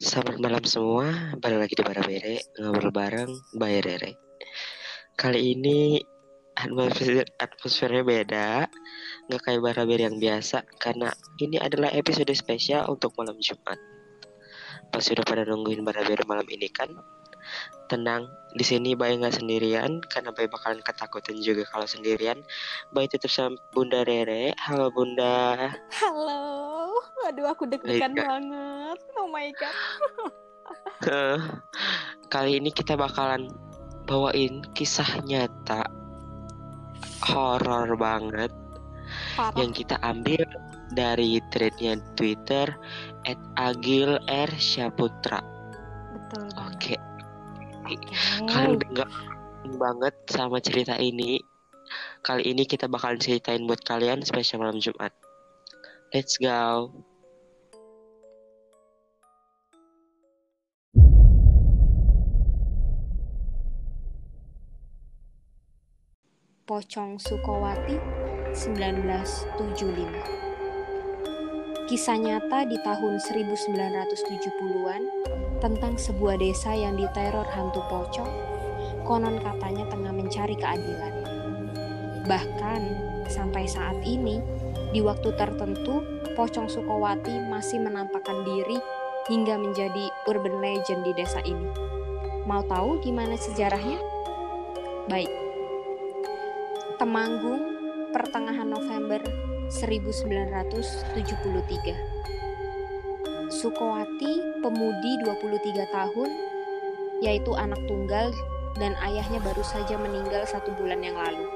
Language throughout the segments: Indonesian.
Selamat malam semua, balik lagi di Barabere, ngobrol bareng Mbak Rere. Kali ini atmosfer atmosfernya beda, nggak kayak Barabere yang biasa, karena ini adalah episode spesial untuk malam Jumat. Pas sudah pada nungguin Barabere malam ini kan? Tenang, di sini Bay nggak sendirian, karena Bay bakalan ketakutan juga kalau sendirian. Bay tetap sama Bunda Rere. Halo Bunda. Halo, aduh aku deg-degan banget. Oh my god. Eh, Kali ini kita bakalan bawain kisah nyata horor banget Parah. yang kita ambil dari threadnya Twitter @agil r Syaputra. Betul. Oke, Oke. kalian udah banget sama cerita ini. Kali ini kita bakalan ceritain buat kalian spesial malam Jumat. Let's go. Pocong Sukowati 1975. Kisah nyata di tahun 1970-an tentang sebuah desa yang diteror hantu pocong, konon katanya tengah mencari keadilan. Bahkan sampai saat ini, di waktu tertentu, pocong Sukowati masih menampakkan diri hingga menjadi urban legend di desa ini. Mau tahu gimana sejarahnya? Baik. Temanggung, pertengahan November 1973. Sukowati, pemudi 23 tahun, yaitu anak tunggal dan ayahnya baru saja meninggal satu bulan yang lalu.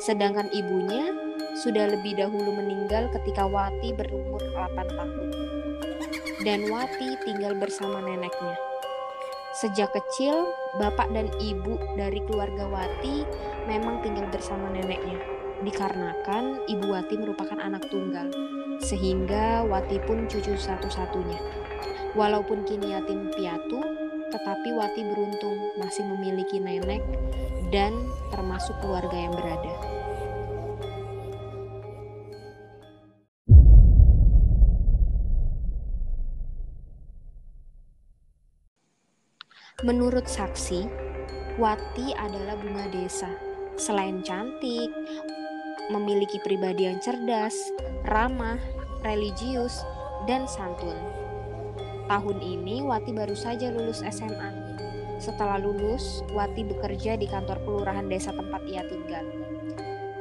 Sedangkan ibunya sudah lebih dahulu meninggal ketika Wati berumur 8 tahun. Dan Wati tinggal bersama neneknya. Sejak kecil, bapak dan ibu dari keluarga Wati memang tinggal bersama neneknya. Dikarenakan ibu Wati merupakan anak tunggal, sehingga Wati pun cucu satu-satunya. Walaupun kini yatim piatu, tetapi Wati beruntung masih memiliki nenek dan termasuk keluarga yang berada. Menurut saksi, Wati adalah bunga desa. Selain cantik, memiliki pribadi yang cerdas, ramah, religius, dan santun. Tahun ini Wati baru saja lulus SMA. Setelah lulus, Wati bekerja di kantor kelurahan desa tempat ia tinggal.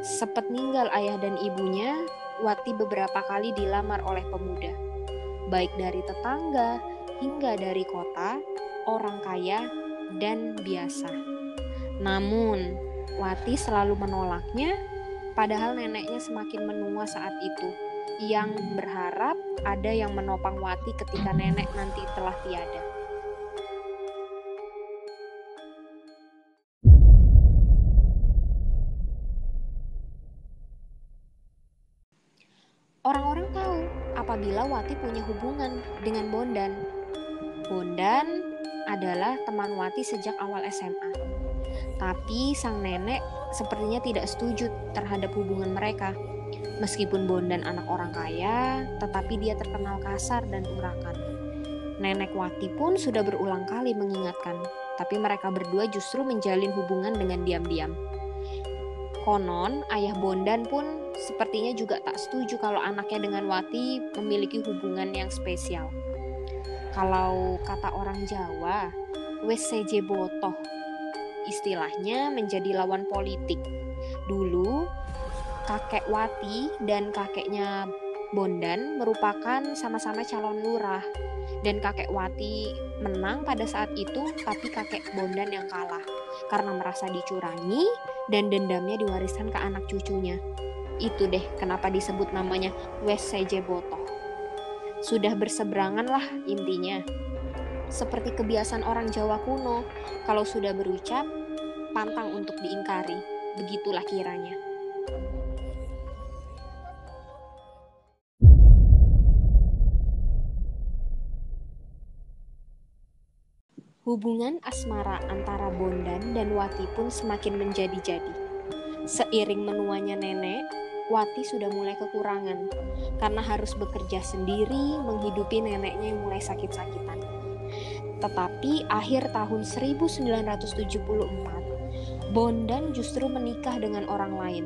Sepeninggal ayah dan ibunya, Wati beberapa kali dilamar oleh pemuda, baik dari tetangga hingga dari kota, orang kaya, dan biasa. Namun, Wati selalu menolaknya, padahal neneknya semakin menua saat itu, yang berharap ada yang menopang Wati ketika nenek nanti telah tiada. Orang-orang tahu apabila Wati punya hubungan dengan Bondan. Bondan adalah teman Wati sejak awal SMA. Tapi sang nenek sepertinya tidak setuju terhadap hubungan mereka. Meskipun Bondan anak orang kaya, tetapi dia terkenal kasar dan urakan. Nenek Wati pun sudah berulang kali mengingatkan, tapi mereka berdua justru menjalin hubungan dengan diam-diam. Konon, ayah Bondan pun sepertinya juga tak setuju kalau anaknya dengan Wati memiliki hubungan yang spesial. Kalau kata orang Jawa, seje botoh. Istilahnya menjadi lawan politik. Dulu, kakek Wati dan kakeknya Bondan merupakan sama-sama calon lurah. Dan kakek Wati menang pada saat itu, tapi kakek Bondan yang kalah. Karena merasa dicurangi dan dendamnya diwariskan ke anak cucunya. Itu deh kenapa disebut namanya Seje Botoh sudah berseberangan lah intinya. Seperti kebiasaan orang Jawa kuno, kalau sudah berucap, pantang untuk diingkari. Begitulah kiranya. Hubungan asmara antara Bondan dan Wati pun semakin menjadi-jadi. Seiring menuanya nenek, Wati sudah mulai kekurangan karena harus bekerja sendiri menghidupi neneknya yang mulai sakit-sakitan. Tetapi akhir tahun 1974, Bondan justru menikah dengan orang lain.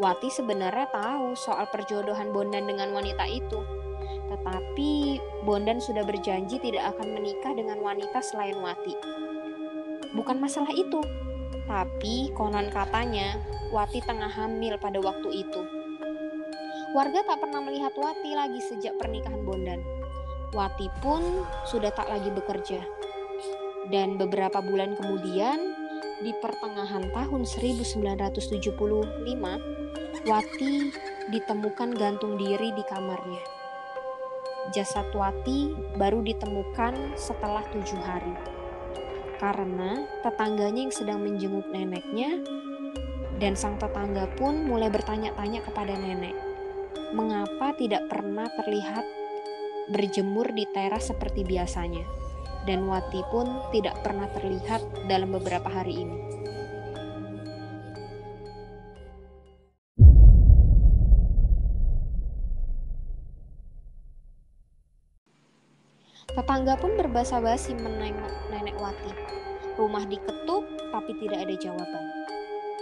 Wati sebenarnya tahu soal perjodohan Bondan dengan wanita itu. Tetapi Bondan sudah berjanji tidak akan menikah dengan wanita selain Wati. Bukan masalah itu, tapi konon katanya Wati tengah hamil pada waktu itu. Warga tak pernah melihat Wati lagi sejak pernikahan Bondan. Wati pun sudah tak lagi bekerja. Dan beberapa bulan kemudian, di pertengahan tahun 1975, Wati ditemukan gantung diri di kamarnya. Jasad Wati baru ditemukan setelah tujuh hari. Karena tetangganya yang sedang menjenguk neneknya dan sang tetangga pun mulai bertanya-tanya kepada nenek, mengapa tidak pernah terlihat berjemur di teras seperti biasanya. Dan Wati pun tidak pernah terlihat dalam beberapa hari ini. Tetangga pun berbahasa basi menengok nenek Wati. Rumah diketuk, tapi tidak ada jawaban.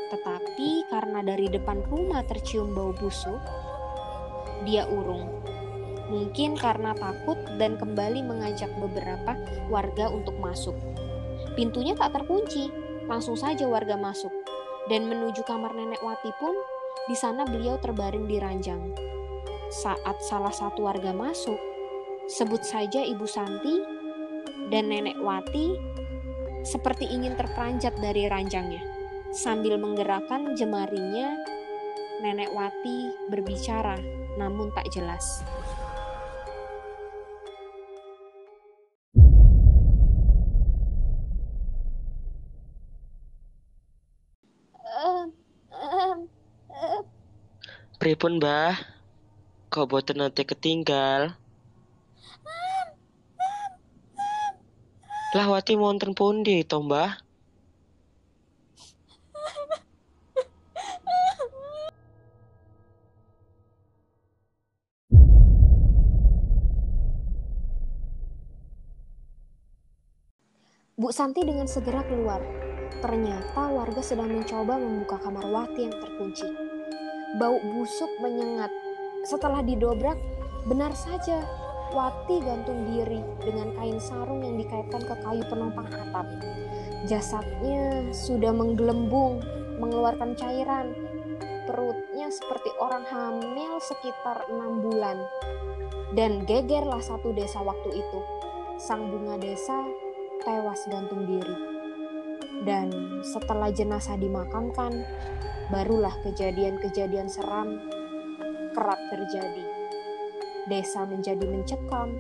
Tetapi karena dari depan rumah tercium bau busuk, dia urung. Mungkin karena takut dan kembali mengajak beberapa warga untuk masuk. Pintunya tak terkunci, langsung saja warga masuk. Dan menuju kamar nenek Wati pun, di sana beliau terbaring di ranjang. Saat salah satu warga masuk, sebut saja Ibu Santi dan nenek Wati seperti ingin terperanjat dari ranjangnya. Sambil menggerakkan jemarinya, Nenek Wati berbicara, namun tak jelas. Pripun, Mbah? Kok boten nanti ketinggal? Lah Wati wonten pundi to, Mbah? Bu Santi dengan segera keluar. Ternyata warga sedang mencoba membuka kamar Wati yang terkunci. Bau busuk menyengat. Setelah didobrak, benar saja Wati gantung diri dengan kain sarung yang dikaitkan ke kayu penopang atap. Jasadnya sudah menggelembung, mengeluarkan cairan. Perutnya seperti orang hamil sekitar enam bulan. Dan gegerlah satu desa waktu itu. Sang bunga desa tewas gantung diri. Dan setelah jenazah dimakamkan, barulah kejadian-kejadian seram kerap terjadi. Desa menjadi mencekam,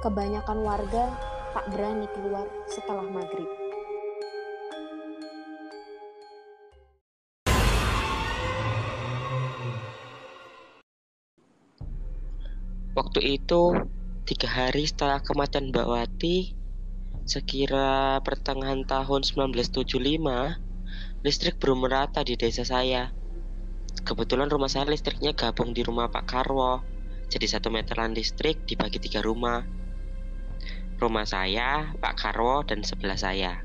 kebanyakan warga tak berani keluar setelah maghrib. Waktu itu, tiga hari setelah kematian Mbak Wati, sekira pertengahan tahun 1975, listrik belum merata di desa saya. Kebetulan rumah saya listriknya gabung di rumah Pak Karwo, jadi satu meteran listrik dibagi tiga rumah. Rumah saya, Pak Karwo, dan sebelah saya.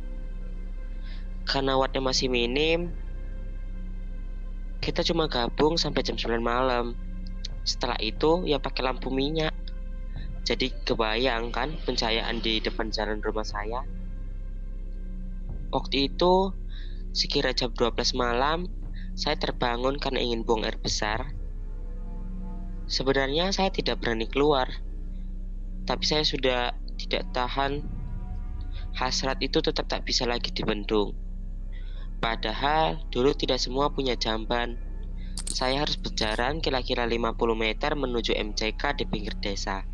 Karena wattnya masih minim, kita cuma gabung sampai jam 9 malam. Setelah itu ya pakai lampu minyak. Jadi kebayang kan pencahayaan di depan jalan rumah saya. Waktu itu sekira jam 12 malam saya terbangun karena ingin buang air besar. Sebenarnya saya tidak berani keluar. Tapi saya sudah tidak tahan hasrat itu tetap tak bisa lagi dibendung. Padahal dulu tidak semua punya jamban saya harus berjalan kira-kira 50 meter menuju MCK di pinggir desa.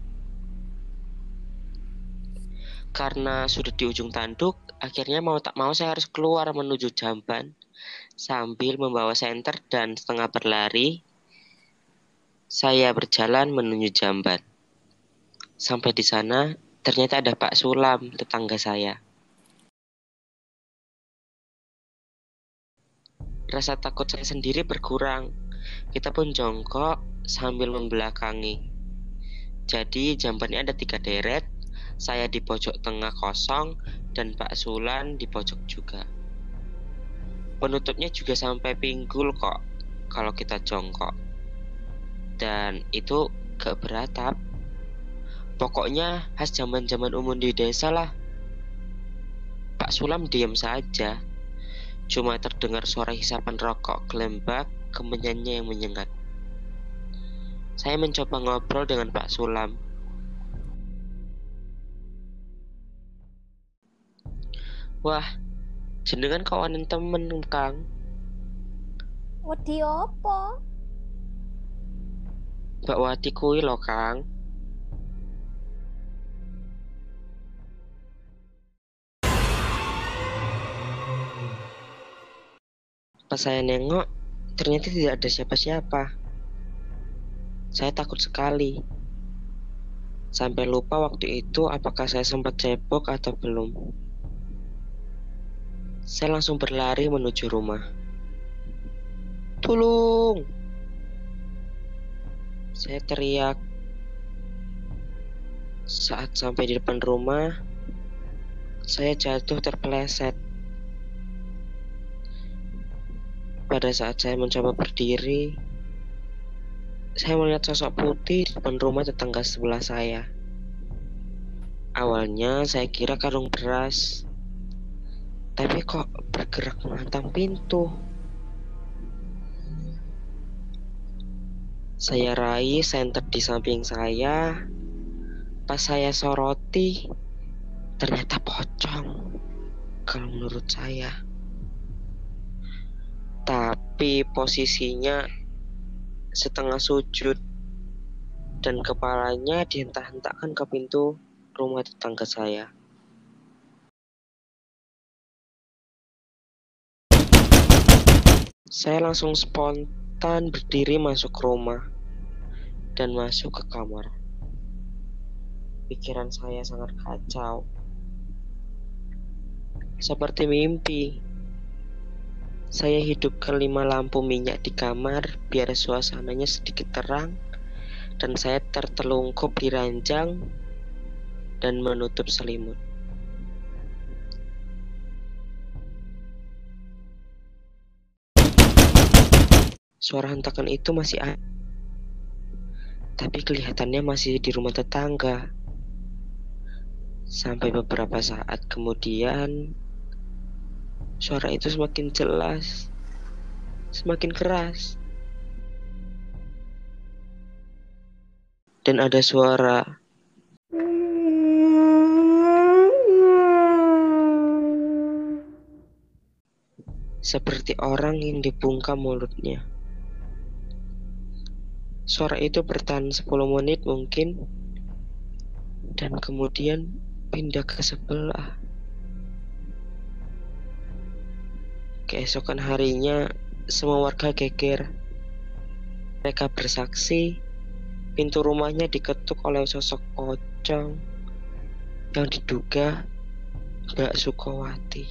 Karena sudah di ujung tanduk, akhirnya mau tak mau saya harus keluar menuju jamban sambil membawa senter dan setengah berlari. Saya berjalan menuju jamban. Sampai di sana, ternyata ada Pak Sulam, tetangga saya. Rasa takut saya sendiri berkurang Kita pun jongkok sambil membelakangi. Jadi jambannya ada tiga deret, saya di pojok tengah kosong, dan Pak Sulan di pojok juga. Penutupnya juga sampai pinggul kok kalau kita jongkok. Dan itu gak beratap. Pokoknya khas zaman-zaman umum di desa lah. Pak Sulam diam saja. Cuma terdengar suara hisapan rokok gelembak kemenyannya yang menyengat. Saya mencoba ngobrol dengan Pak Sulam. Wah, jenengan kawanan temen, Kang. Wedi apa? Mbak Wati kuwi lho, Kang. Pas saya nengok, ternyata tidak ada siapa-siapa. Saya takut sekali. Sampai lupa waktu itu apakah saya sempat cebok atau belum. Saya langsung berlari menuju rumah. Tolong! Saya teriak. Saat sampai di depan rumah, saya jatuh terpeleset. Pada saat saya mencoba berdiri, saya melihat sosok putih di depan rumah tetangga sebelah saya. Awalnya saya kira karung beras, tapi kok bergerak menghantam pintu. Saya raih senter di samping saya. Pas saya soroti, ternyata pocong. Kalau menurut saya. Tapi posisinya setengah sujud dan kepalanya dihentak-hentakkan ke pintu rumah tetangga saya. Saya langsung spontan berdiri masuk rumah dan masuk ke kamar. Pikiran saya sangat kacau. Seperti mimpi. Saya hidupkan lima lampu minyak di kamar biar suasananya sedikit terang dan saya tertelungkup di ranjang dan menutup selimut. Suara hentakan itu masih ada, tapi kelihatannya masih di rumah tetangga. Sampai beberapa saat kemudian, suara itu semakin jelas, semakin keras. Dan ada suara seperti orang yang dibungkam mulutnya. Suara itu bertahan 10 menit mungkin dan kemudian pindah ke sebelah. Keesokan harinya semua warga geger. Mereka bersaksi pintu rumahnya diketuk oleh sosok pocong yang diduga Mbak Sukowati.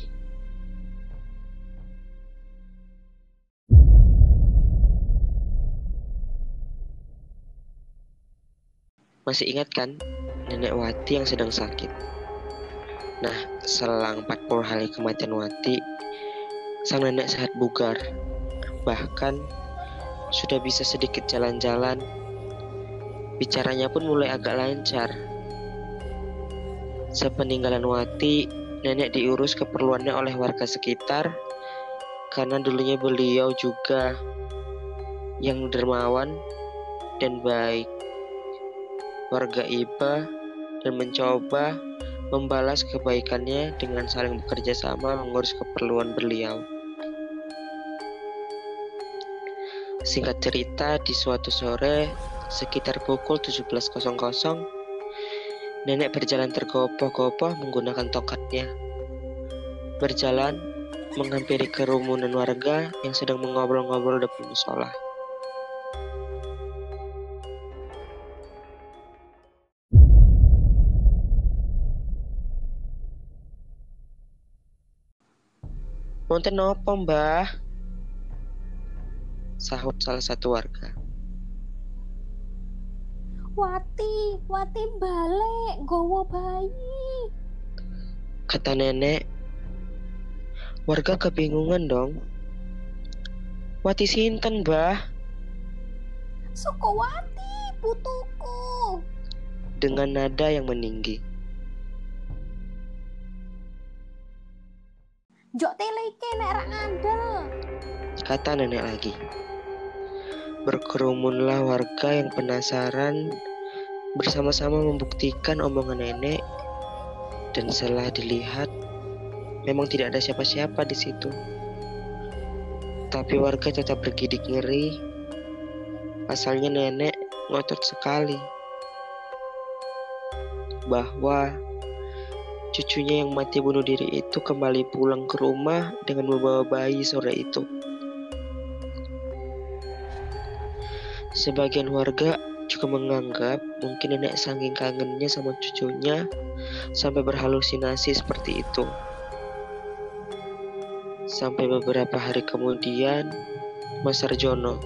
Masih ingat kan nenek Wati yang sedang sakit? Nah, selang 40 hari kematian Wati, sang nenek sehat bugar. Bahkan sudah bisa sedikit jalan-jalan. Bicaranya pun mulai agak lancar. Sepeninggalan Wati, nenek diurus keperluannya oleh warga sekitar karena dulunya beliau juga yang dermawan dan baik warga Iba dan mencoba membalas kebaikannya dengan saling bekerja sama mengurus keperluan beliau. Singkat cerita, di suatu sore sekitar pukul 17.00, nenek berjalan tergopoh-gopoh menggunakan tongkatnya. Berjalan menghampiri kerumunan warga yang sedang mengobrol-ngobrol depan musola. Wonten nopo, Mbah? sahut salah satu warga. Wati, Wati balik, gowo bayi. Kata nenek, warga kebingungan dong. Wati sinten, Bah? Sukowati, putuku. Dengan nada yang meninggi. Jok teleke nek rak ngandel. Kata nenek lagi. Berkerumunlah warga yang penasaran bersama-sama membuktikan omongan nenek dan setelah dilihat memang tidak ada siapa-siapa di situ. Tapi warga tetap bergidik ngeri. Asalnya nenek ngotot sekali bahwa cucunya yang mati bunuh diri itu kembali pulang ke rumah dengan membawa bayi sore itu. Sebagian warga juga menganggap mungkin nenek saking kangennya sama cucunya sampai berhalusinasi seperti itu. Sampai beberapa hari kemudian, Mas Sarjono.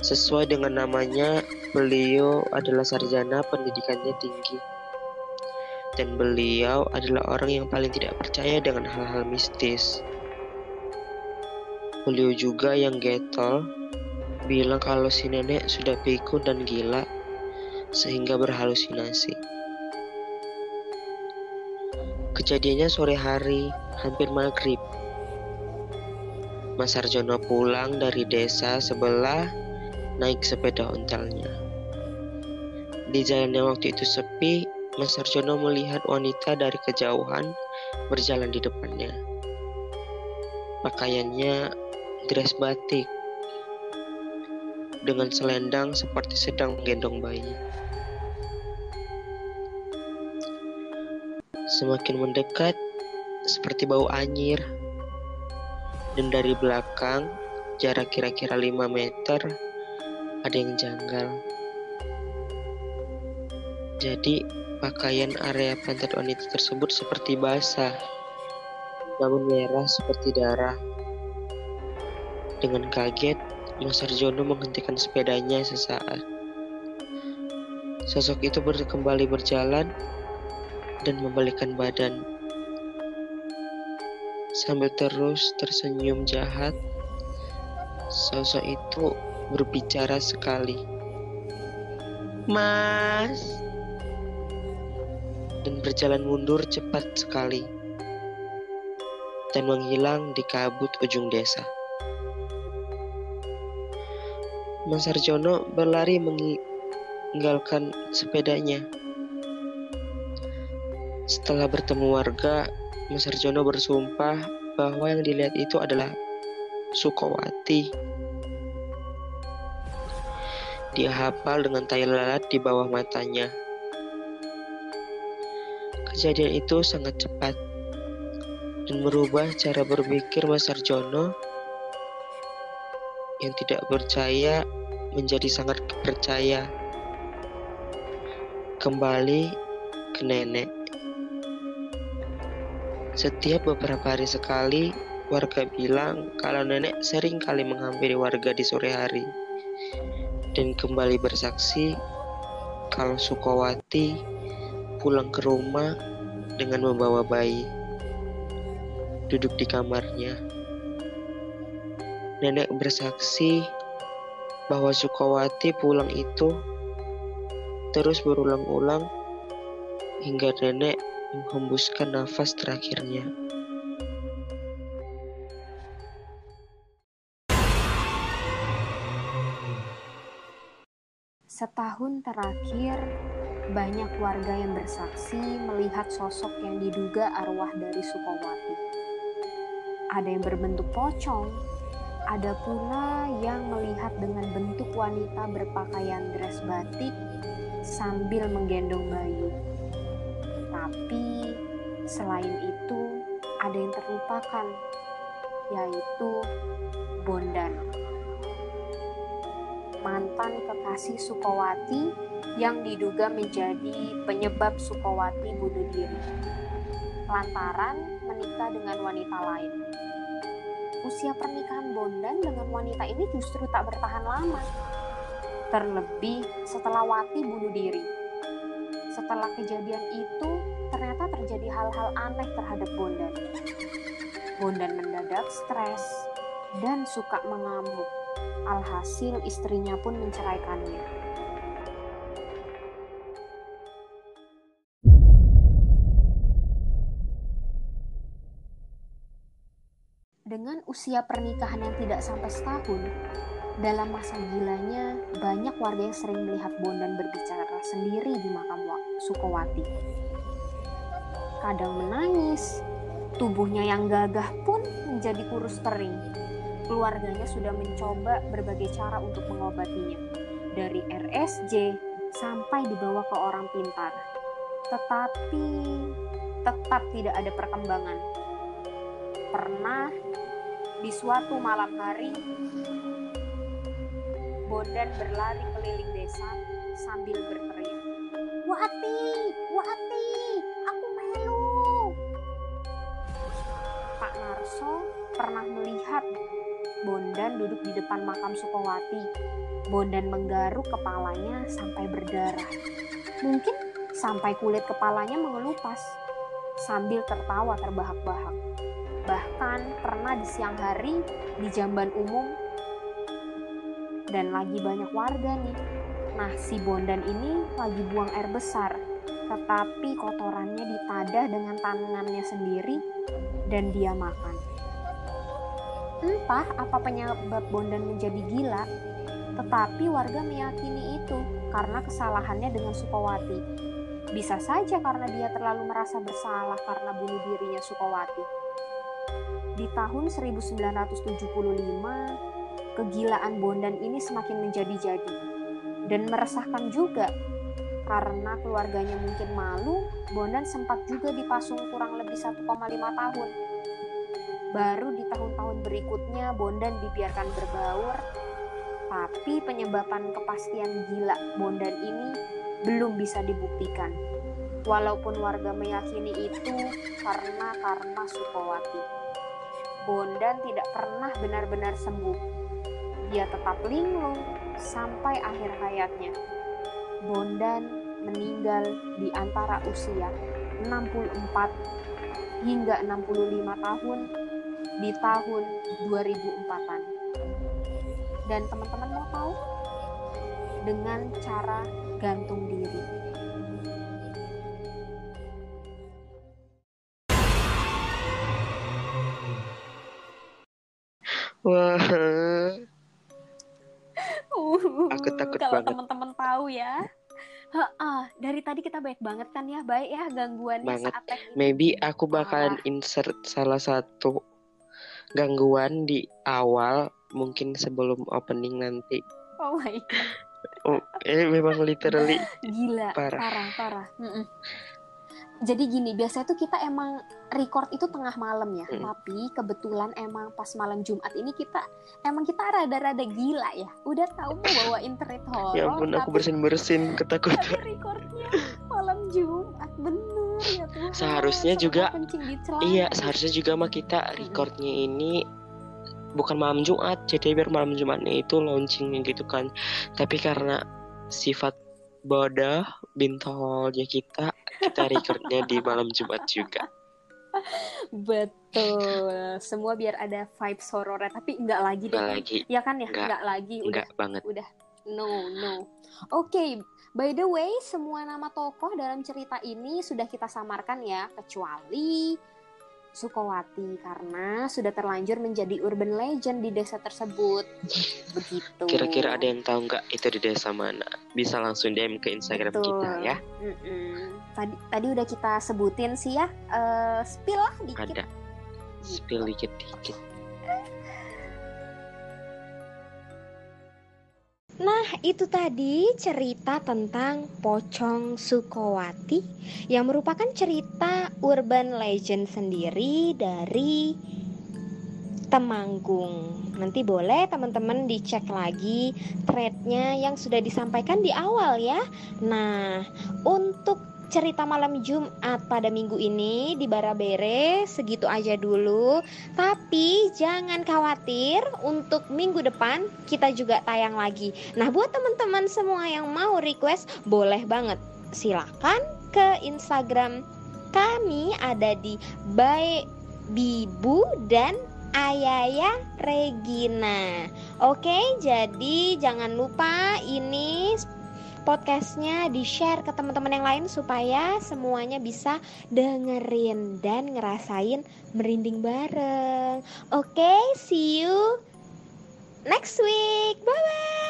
Sesuai dengan namanya, beliau adalah sarjana pendidikannya tinggi. Dan beliau adalah orang yang paling tidak percaya dengan hal-hal mistis. Beliau juga yang getol bilang kalau si nenek sudah pikun dan gila sehingga berhalusinasi. Kejadiannya sore hari, hampir maghrib. Mas Sarjono pulang dari desa sebelah naik sepeda ontelnya. Di jalan yang waktu itu sepi, Mas melihat wanita dari kejauhan berjalan di depannya. Pakaiannya dress batik dengan selendang seperti sedang menggendong bayi. Semakin mendekat, seperti bau anyir. Dan dari belakang, jarak kira-kira 5 meter, ada yang janggal. Jadi, pakaian area pantat wanita tersebut seperti basah, namun merah seperti darah. Dengan kaget, Mas Arjono menghentikan sepedanya sesaat. Sosok itu ber kembali berjalan dan membalikkan badan. Sambil terus tersenyum jahat, sosok itu berbicara sekali. Mas! Dan berjalan mundur cepat sekali. Dan menghilang di kabut ujung desa. Mas Arjono berlari meninggalkan sepedanya. Setelah bertemu warga, Mas Arjono bersumpah bahwa yang dilihat itu adalah Sukowati. Dia hafal dengan tai lalat di bawah matanya. Kejadian itu sangat cepat dan merubah cara berpikir Mas Arjono yang tidak percaya menjadi sangat percaya. Kembali ke nenek. Setiap beberapa hari sekali, warga bilang kalau nenek sering kali menghampiri warga di sore hari. Dan kembali bersaksi kalau Sukowati pulang ke rumah dengan membawa bayi. Duduk di kamarnya. Nenek bersaksi bahwa Sukawati pulang itu terus berulang-ulang hingga nenek menghembuskan nafas terakhirnya. Setahun terakhir, banyak warga yang bersaksi melihat sosok yang diduga arwah dari Sukawati. Ada yang berbentuk pocong, ada pula yang melihat dengan bentuk wanita berpakaian dress batik sambil menggendong bayi. Tapi selain itu, ada yang terlupakan, yaitu Bondan. Mantan kekasih Sukowati yang diduga menjadi penyebab Sukowati bunuh diri lantaran menikah dengan wanita lain. usia pernikahan Bondan dengan wanita ini justru tak bertahan lama. Terlebih setelah Wati bunuh diri. Setelah kejadian itu, ternyata terjadi hal-hal aneh terhadap Bondan. Bondan mendadak stres dan suka mengamuk. Alhasil istrinya pun menceraikannya. Usia pernikahan yang tidak sampai setahun, dalam masa gilanya banyak warga yang sering melihat Bondan berbicara sendiri di makam Sukowati. Kadang menangis, tubuhnya yang gagah pun menjadi kurus kering. Keluarganya sudah mencoba berbagai cara untuk mengobatinya, dari RSJ sampai dibawa ke orang pintar. Tetapi tetap tidak ada perkembangan. Pernah di suatu malam hari, Bondan berlari keliling desa sambil berteriak, Wati, Wati, aku melu. Pak Narso pernah melihat Bondan duduk di depan makam Sukowati. Bondan menggaruk kepalanya sampai berdarah. Mungkin sampai kulit kepalanya mengelupas sambil tertawa terbahak-bahak. Bahkan pernah di siang hari di jamban umum dan lagi banyak warga nih. Nah, si Bondan ini lagi buang air besar, tetapi kotorannya ditadah dengan tangannya sendiri dan dia makan. Entah apa penyebab Bondan menjadi gila, tetapi warga meyakini itu karena kesalahannya dengan Sukowati. Bisa saja karena dia terlalu merasa bersalah karena bunuh dirinya Sukowati di tahun 1975, kegilaan Bondan ini semakin menjadi-jadi dan meresahkan juga karena keluarganya mungkin malu, Bondan sempat juga dipasung kurang lebih 1,5 tahun. Baru di tahun-tahun berikutnya Bondan dibiarkan berbaur, tapi penyebaban kepastian gila Bondan ini belum bisa dibuktikan. Walaupun warga meyakini itu karena karena Sukowati. Bondan tidak pernah benar-benar sembuh. Dia tetap linglung sampai akhir hayatnya. Bondan meninggal di antara usia 64 hingga 65 tahun di tahun 2004-an. Dan teman-teman mau tahu? Dengan cara gantung diri. Wah. Aku takut Kalau banget. teman-teman tahu ya. Ha, dari tadi kita baik banget kan ya, baik ya gangguannya Banget. saat teknik. Maybe aku bakalan Parah. insert salah satu gangguan di awal mungkin sebelum opening nanti. Oh my god, Oh, eh memang literally gila, Parah. parah, parah. Jadi gini, biasanya tuh kita emang record itu tengah malam ya, Mm. tapi kebetulan emang pas malam Jumat ini kita emang kita rada-rada gila ya. Udah tahu mau bawain thread horror, ya ampun aku tapi, bersin-bersin ketakutan. tapi recordnya malam Jumat, bener ya Tuhan. Seharusnya Sampai juga-. Iya, seharusnya juga mah kita recordnya ini bukan malam Jumat, jadi biar malam Jumatnya itu launchingnya gitu kan. Tapi karena sifat bodoh bintolnya kita, kita recordnya di malam Jumat juga. Betul, semua biar ada vibes horornya, tapi enggak lagi deh. Nggak lagi, Ya kan ya, Enggak. enggak lagi. Udah enggak banget. udah no no oke by the way semua nama tokoh dalam cerita ini sudah kita samarkan ya kecuali Sukowati karena sudah terlanjur menjadi urban legend di desa tersebut begitu Kira-kira ada yang tahu nggak itu di desa mana? Bisa langsung DM ke Instagram Betul. kita ya. Mm-mm. Tadi tadi udah kita sebutin sih ya eh spill lah dikit Ada. Spill dikit-dikit. Nah, itu tadi cerita tentang Pocong Sukowati yang merupakan cerita urban legend sendiri dari Temanggung. Nanti boleh teman-teman dicek lagi threadnya yang sudah disampaikan di awal ya. Nah, untuk cerita malam Jumat pada minggu ini di Barabere segitu aja dulu. Tapi jangan khawatir untuk minggu depan kita juga tayang lagi. Nah, buat teman-teman semua yang mau request boleh banget. Silakan ke Instagram kami ada di Baik Bibu dan Ayaya Regina. Oke, jadi jangan lupa ini podcastnya di share ke teman-teman yang lain supaya semuanya bisa dengerin dan ngerasain merinding bareng. Oke, see you next week. Bye bye.